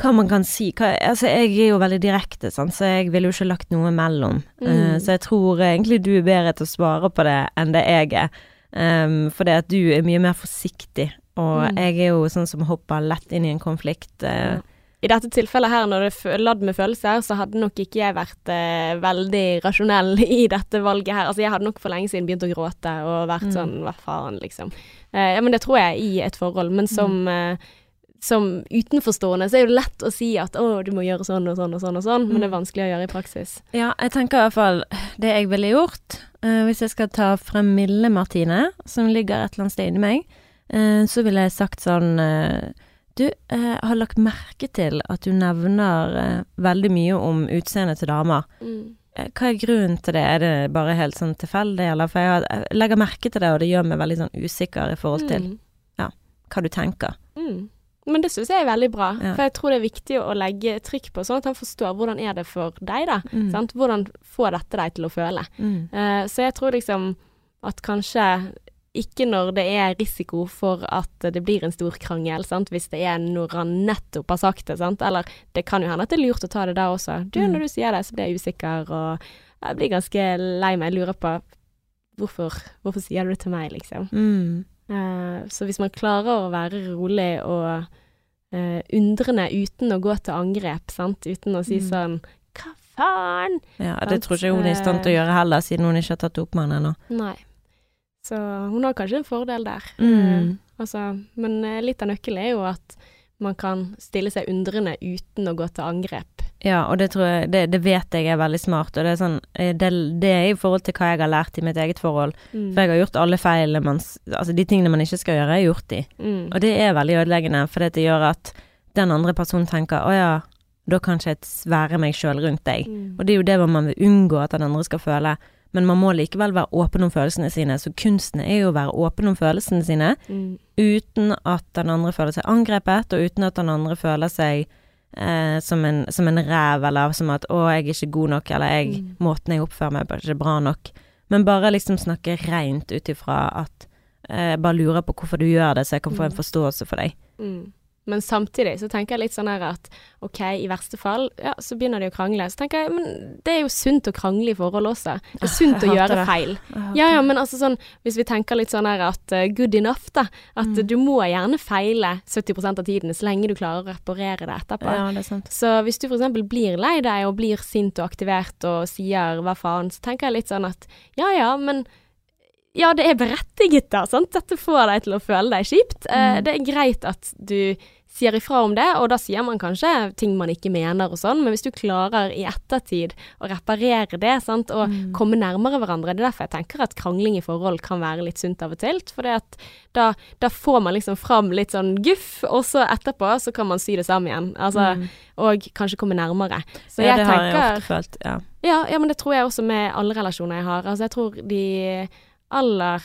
hva man kan si hva, Altså, jeg er jo veldig direkte, sant, så jeg ville jo ikke lagt noe mellom. Mm. Uh, så jeg tror egentlig du er bedre til å svare på det enn det jeg er. Um, det at du er mye mer forsiktig, og Mm. jeg er jo sånn som hopper lett inn i en konflikt. eh, I dette tilfellet her, når det er ladd med følelser, så hadde nok ikke jeg vært eh, veldig rasjonell i dette valget her. Altså jeg hadde nok for lenge siden begynt å gråte og vært Mm. sånn hva faen, liksom. Eh, ja, men det tror jeg i et forhold, men som eh, som utenforstående så er det lett å si at å, du må gjøre sånn og sånn og sånn og sånn, men det er vanskelig å gjøre i praksis. Ja, jeg tenker i hvert fall det jeg ville gjort, eh, hvis jeg skal ta frem Mille Martine, som ligger et eller annet sted inni meg, eh, så ville jeg sagt sånn eh, Du, eh, har lagt merke til at du nevner eh, veldig mye om utseendet til damer. Mm. Hva er grunnen til det? Er det bare helt sånn tilfeldig, eller? For jeg, har, jeg legger merke til det, og det gjør meg veldig sånn usikker i forhold til Mm. hva du tenker. Mm. Men det syns jeg er veldig bra, Ja. for jeg tror det er viktig å legge trykk på, sånn at han forstår hvordan er det for deg, da. Mm. Sant? Hvordan får dette deg til å føle. Eh, så jeg tror liksom at kanskje ikke når det er risiko for at det blir en stor krangel, sant? hvis det er når han nettopp har sagt det, sant? eller det kan jo hende at det er lurt å ta det der også. Du, Mm. når du sier det, så blir jeg usikker, og jeg blir ganske lei meg, jeg lurer på hvorfor, hvorfor sier du det til meg, liksom. Mm. Uh, så hvis man klarer å være rolig og uh, undrende uten å gå til angrep, sant, uten å si Mm. sånn hva faen? Ja, Sant, det tror ikke hun er i stand til å gjøre heller, siden hun ikke har tatt opp med han ennå. Så hun har kanskje en fordel der. Mm. Eh, altså, men eh, litt av nøkkelen er jo at man kan stille seg undrende uten å gå til angrep. Ja, og det tror jeg det, det vet jeg er veldig smart, og det er sånn eh, det, det er i forhold til hva jeg har lært i mitt eget forhold. Mm. For jeg har gjort alle feilene man Altså, de tingene man ikke skal gjøre, er gjort de. Mm. Og det er veldig ødeleggende, for det gjør at den andre personen tenker å ja, da kan ikke jeg svære meg sjøl rundt deg. Mm. Og det er jo det man vil unngå at den andre skal føle. Men man må likevel være åpen om følelsene sine, så kunsten er jo å være åpen om følelsene sine, Mm. uten at den andre føler seg angrepet, og uten at den andre føler seg eh, som, en, som en ræv, eller som at 'å, jeg er ikke god nok', eller jeg, Mm. 'måten jeg oppfører meg på, er ikke bra nok'. Men bare liksom snakke rent ut ifra at eh, Bare lurer på hvorfor du gjør det, så jeg kan få en Mm. forståelse for deg. Mm. Men samtidig så tenker jeg litt sånn her at ok, i verste fall, ja, så begynner de å krangle. Så tenker jeg, men det er jo sunt å krangle i forhold også. Det er sunt å gjøre det. feil. Ja, ja, men altså sånn, hvis vi tenker litt sånn her at uh, good enough, da. At Mm. du må gjerne feile 70% av tiden, så lenge du klarer å reparere det etterpå. Ja, det er sant. Så hvis du eksempel blir lei deg og blir sint og aktivert og sier hva faen, så tenker jeg litt sånn at ja ja, men ja, det er berettiget da, sant. Dette får deg til å føle deg kjipt. Eh, Mm. det er greit at du sier ifra om det, og da sier man kanskje ting man ikke mener og sånn, men hvis du klarer i ettertid å reparere det, sant, og Mm. komme nærmere hverandre, det er derfor jeg tenker at krangling i forhold kan være litt sunt av og til, for da, da får man liksom fram litt sånn guff, og så etterpå så kan man sy det sammen igjen, altså, Mm. og kanskje komme nærmere. Så ja, jeg det har jeg ofte følt. Ja. ja, ja, men det tror jeg også med alle relasjoner jeg har. Altså, jeg tror de aller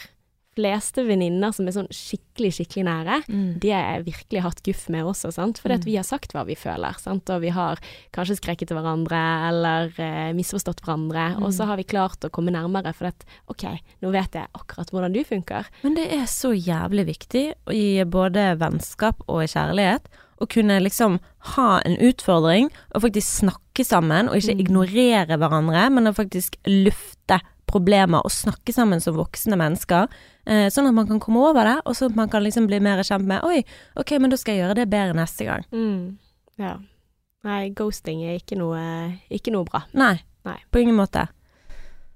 fleste venninner som er sånn skikkelig, skikkelig nære, Mm. de har jeg virkelig hatt guff med også, sant. Fordi Mm. at vi har sagt hva vi føler, sant. Og vi har kanskje skrekket til hverandre, eller eh, misforstått hverandre. Og Mm. så har vi klart å komme nærmere, for at OK, nå vet jeg akkurat hvordan du funker. Men det er så jævlig viktig i både vennskap og i kjærlighet å kunne liksom ha en utfordring og faktisk snakke sammen, og ikke Mm. ignorere hverandre, men å faktisk lufte problemer og snakke sammen som voksne mennesker. Eh, sånn at man kan komme over det, og så at man kan liksom bli mer kjent med Oi, ok, men da skal jeg gjøre det bedre neste gang. Mm. Ja. Nei, ghosting er ikke noe, ikke noe bra. Nei. Nei. På ingen måte.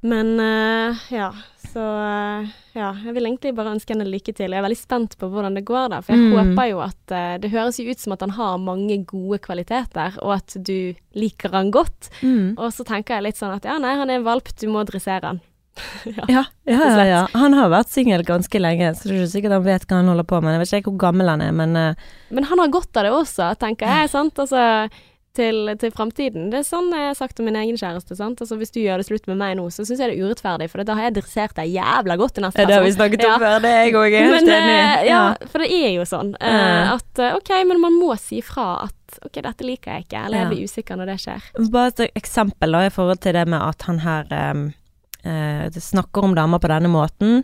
Men uh, ja, så eh, ja. Jeg vil egentlig bare ønske henne lykke til. Jeg er veldig spent på hvordan det går, da. For jeg Mm. håper jo at eh, Det høres jo ut som at han har mange gode kvaliteter, og at du liker han godt. Mm. Og så tenker jeg litt sånn at ja, nei, han er en valp, du må dressere han. ja. Ja, ja, ja, ja. Han har vært singel ganske lenge, så det er ikke sikkert han vet hva han holder på med. Jeg vet ikke hvor gammel han er, men uh... Men han har godt av det også, tenker jeg. sant? Altså til, til framtiden. Det er sånn jeg har sagt om min egen kjæreste. sant? Altså Hvis du gjør det slutt med meg nå, så syns jeg det er urettferdig, for da har jeg dressert deg jævla godt i neste det har vi snakket om Ja. før, det er jeg òg helt Men, enig i. eh, ja, for det er jo sånn uh, at eh, OK, men man må si fra at OK, dette liker jeg ikke, eller jeg blir usikker når det skjer. Bare et eksempel da, i forhold til det med at han her eh, snakker om damer på denne måten.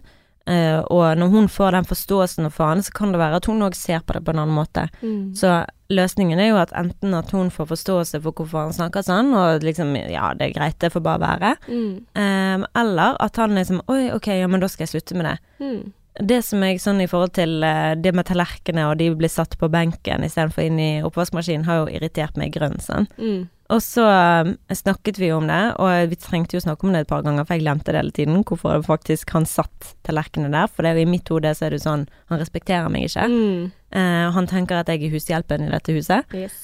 Eh, og når hun får den forståelsen for faen, så kan det være at hun òg ser på det på en annen måte. Mm. Så løsningen er jo at enten at hun får forståelse for hvorfor han snakker sånn, og liksom ja, det er greit, det får bare være. Mm. eh, eller at han liksom oi, ok, ja, men da skal jeg slutte med det. Mm. Det som jeg sånn i forhold til uh, det med tallerkenene og de blir satt på benken istedenfor inn i oppvaskmaskinen, har jo irritert meg grønn, sånn. Og så eh, snakket vi om det, og vi trengte jo snakke om det et par ganger, for jeg glemte det hele tiden, hvorfor faktisk han satt tallerkenene der. For det er jo i mitt hode så er det jo sånn, han respekterer meg ikke. Mm. Eh, han tenker at jeg er hushjelpen i dette huset. Yes.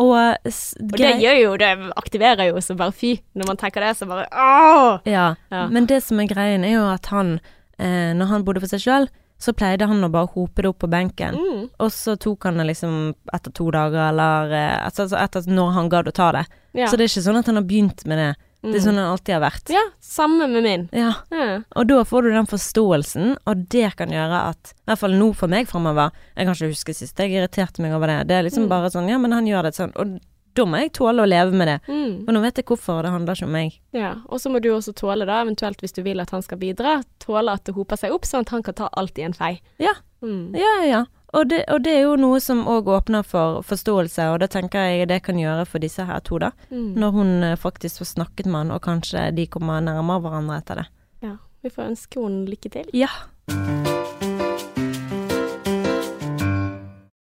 Og, Og det gjør jo, det aktiverer jo så bare fy. Når man tenker det, så bare åh! Ja, Ja. men det som er greien er jo at han, eh, når han bodde for seg sjøl, så pleide han å bare hope det opp på benken. Mm. Og så tok han det liksom etter to dager, eller eh, altså, altså etter når han gadd å ta det. Ja. Så det er ikke sånn at han har begynt med det. Det er Mm. sånn han alltid har vært. Ja, samme med min. Ja. Mm. Og da får du den forståelsen, og det kan gjøre at I hvert fall nå for meg framover Jeg kan ikke huske sist jeg irriterte meg over det. Det er liksom Mm. bare sånn Ja, men han gjør det sånn. Og da må jeg tåle å leve med det. Mm. Og nå vet jeg hvorfor, det handler ikke om meg. ja. Og så må du også tåle, da, eventuelt hvis du vil at han skal bidra, tåle at det hoper seg opp, sånn at han kan ta alt i en fei. Ja. Mm. Ja, ja. Og det, og det er jo noe som òg åpner for forståelse, og det tenker jeg det kan gjøre for disse her to, da. Mm. Når hun eh, faktisk får snakket med han, og kanskje de kommer nærmere hverandre etter det. Ja. Vi får ønske henne lykke til. Ja.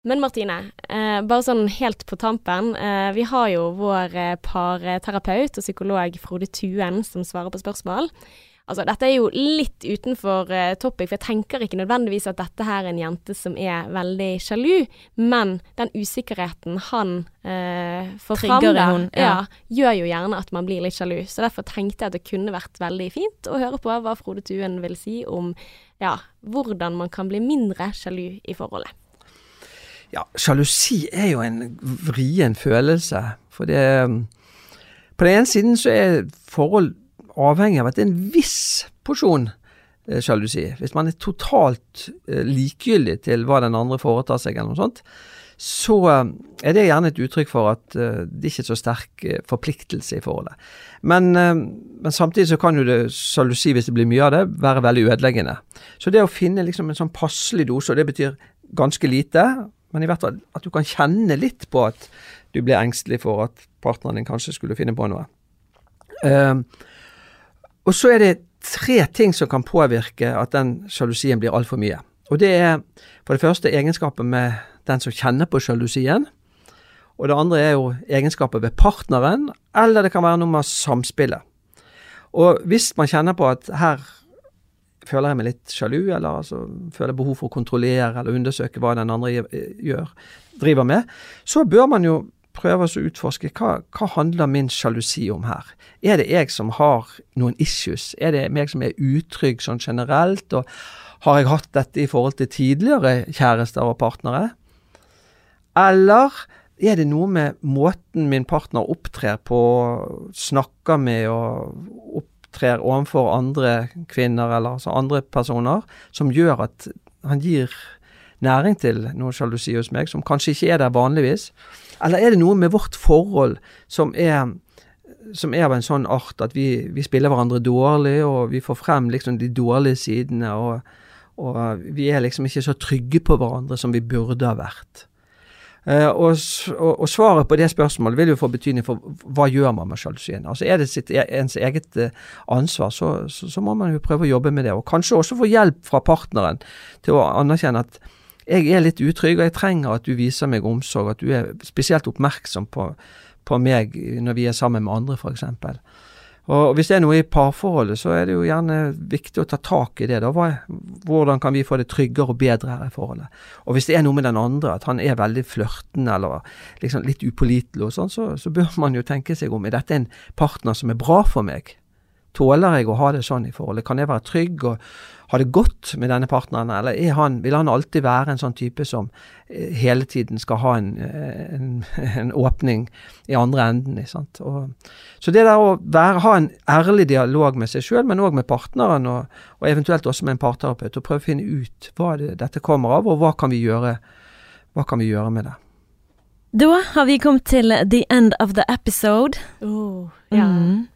Men Martine, eh, bare sånn helt på tampen. Eh, vi har jo vår eh, parterapeut og psykolog Frode Tuen som svarer på spørsmål. Altså, dette er jo litt utenfor eh, topic, for jeg tenker ikke nødvendigvis at dette her er en jente som er veldig sjalu, men den usikkerheten han eh, får fram der, ja. ja. gjør jo gjerne at man blir litt sjalu. Så derfor tenkte jeg at det kunne vært veldig fint å høre på hva Frode Tuen vil si om ja, hvordan man kan bli mindre sjalu i forholdet. Ja, sjalusi er jo en vrien følelse. For det På den ene siden så er forhold avhengig av at det er en viss porsjon eh, sjalusi. Hvis man er totalt eh, likegyldig til hva den andre foretar seg, eller noe sånt, så eh, er det gjerne et uttrykk for at eh, det ikke er så sterk eh, forpliktelse i forholdet. Men, eh, men samtidig så kan jo det sjalusi, hvis det blir mye av det, være veldig ødeleggende. Så det å finne liksom en sånn passelig dose, og det betyr ganske lite, men i hvert fall at du kan kjenne litt på at du blir engstelig for at partneren din kanskje skulle finne på noe. Uh, og så er det tre ting som kan påvirke at den sjalusien blir altfor mye. Og det er for det første egenskapen med den som kjenner på sjalusien. Og det andre er jo egenskaper ved partneren, eller det kan være noe med samspillet. Og hvis man kjenner på at her føler jeg meg litt sjalu, eller altså, føler behov for å kontrollere eller undersøke hva den andre gjør, driver med, så bør man jo prøve å utforske hva, hva handler min sjalusi om her. Er det jeg som har noen issues? Er det meg som er utrygg sånn generelt? Og har jeg hatt dette i forhold til tidligere kjærester og partnere? Eller er det noe med måten min partner opptrer på, snakker med og opptrer overfor andre kvinner eller altså andre personer, som gjør at han gir næring til noe sjalusi hos meg, som kanskje ikke er der vanligvis? Eller er det noe med vårt forhold som er, som er av en sånn art at vi, vi, spiller hverandre dårlig, og vi får frem liksom de dårlige sidene, og, og vi er liksom ikke så trygge på hverandre som vi burde ha vært? Uh, og, og, svaret på det spørsmålet vil jo få betydning for hva gjør man med sjalusien. Altså Er det sitt, e, ens eget uh, ansvar, så, så, så, må man jo prøve å jobbe med det. Og kanskje også få hjelp fra partneren til å anerkjenne at jeg er litt utrygg, og jeg trenger at du viser meg omsorg, at du er spesielt oppmerksom på, på meg når vi er sammen med andre, f.eks. Og Hvis det er noe i parforholdet, så er det jo gjerne viktig å ta tak i det. da. Hvordan kan vi få det tryggere og bedre her i forholdet? Og Hvis det er noe med den andre, at han er veldig flørtende eller liksom litt upålitelig sånn, så, så, bør man jo tenke seg om. Er dette en partner som er bra for meg? Tåler jeg å ha det sånn i forholdet? Kan jeg være trygg og ha det godt med denne partneren, eller han, vil han alltid være en sånn type som eh, hele tiden skal ha en, eh, en, en åpning i andre enden? Og, så det der å være, ha en ærlig dialog med seg sjøl, men òg med partneren, og, og, eventuelt også med en parterapeut, og prøve å finne ut hva det, dette kommer av, og hva kan vi gjøre, hva kan vi gjøre med det. Da har vi kommet til the end of the episode. Oh, ja. Mm.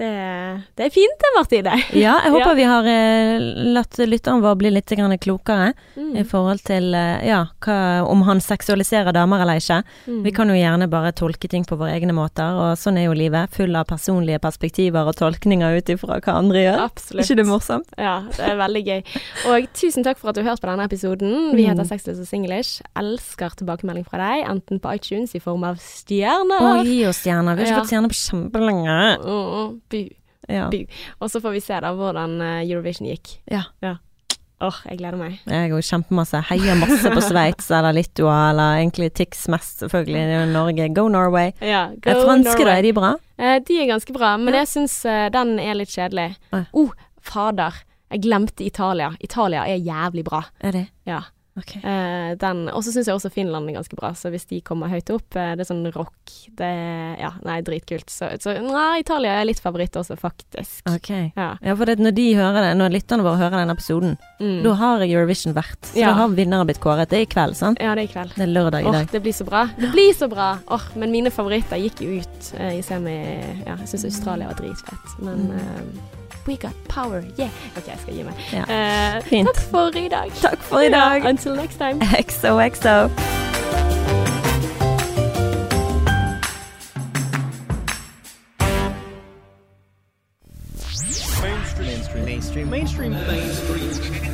Det, det, er fint det, Martine. Ja, jeg håper ja. vi har eh, latt lytteren vår bli litt klokere mm. i forhold til eh, ja, hva, om han seksualiserer damer eller ikke. Mm. Vi kan jo gjerne bare tolke ting på våre egne måter, og sånn er jo livet. Full av personlige perspektiver og tolkninger ut ifra hva andre gjør. Absolutt. ikke det morsomt? Ja, det er veldig gøy. Og tusen takk for at du hørte på denne episoden. Vi heter mm. Sexless og Singlish. Elsker tilbakemelding fra deg, enten på iTunes i form av stjerner Å, gi oss stjerner. Vi har ikke fått stjerner på kjempelenge. Mm. By. Ja. Bu. Og så får vi se da hvordan eh, Eurovision gikk. Ja. ja. Åh, oh, jeg gleder meg. Jeg òg kjempemasse. Heier masse på Sveits eller Litua, eller egentlig Tix mest, selvfølgelig. Norge. Go Norway. Ja, go Franske, Norway. da, er de bra? Eh, de er ganske bra, men jeg syns uh, den er litt kjedelig. Å, oh, fader. Jeg glemte Italia. Italia er jævlig bra. Er det? Ja. Okay. Eh, den, og så syns jeg også Finland er ganske bra, så hvis de kommer høyt opp uh, Det er sånn rock Det er Ja, nei, dritkult. Så, så nei, Italia er litt favoritt også, faktisk. Ok. Ja, ja for det, når de hører det, når lytterne våre hører den episoden, mm. da har Eurovision vært. Så ja. da har vinneren blitt kåret. Det er i kveld, sant? Ja, det er i kveld. Det er lørdag i dag. Åh, det blir så bra. Det blir så bra! Åh, men mine favoritter gikk jo ut eh, i semi Ja, jeg syns Australia var dritfett, men mm. We got power, yeah. OK, jeg skal gi meg. Ja. Uh, Fint. Takk for i dag. Takk for i dag. Ja, until next time. XOXO. Mainstream. Mainstream. Mainstream. Mainstream. Mainstream.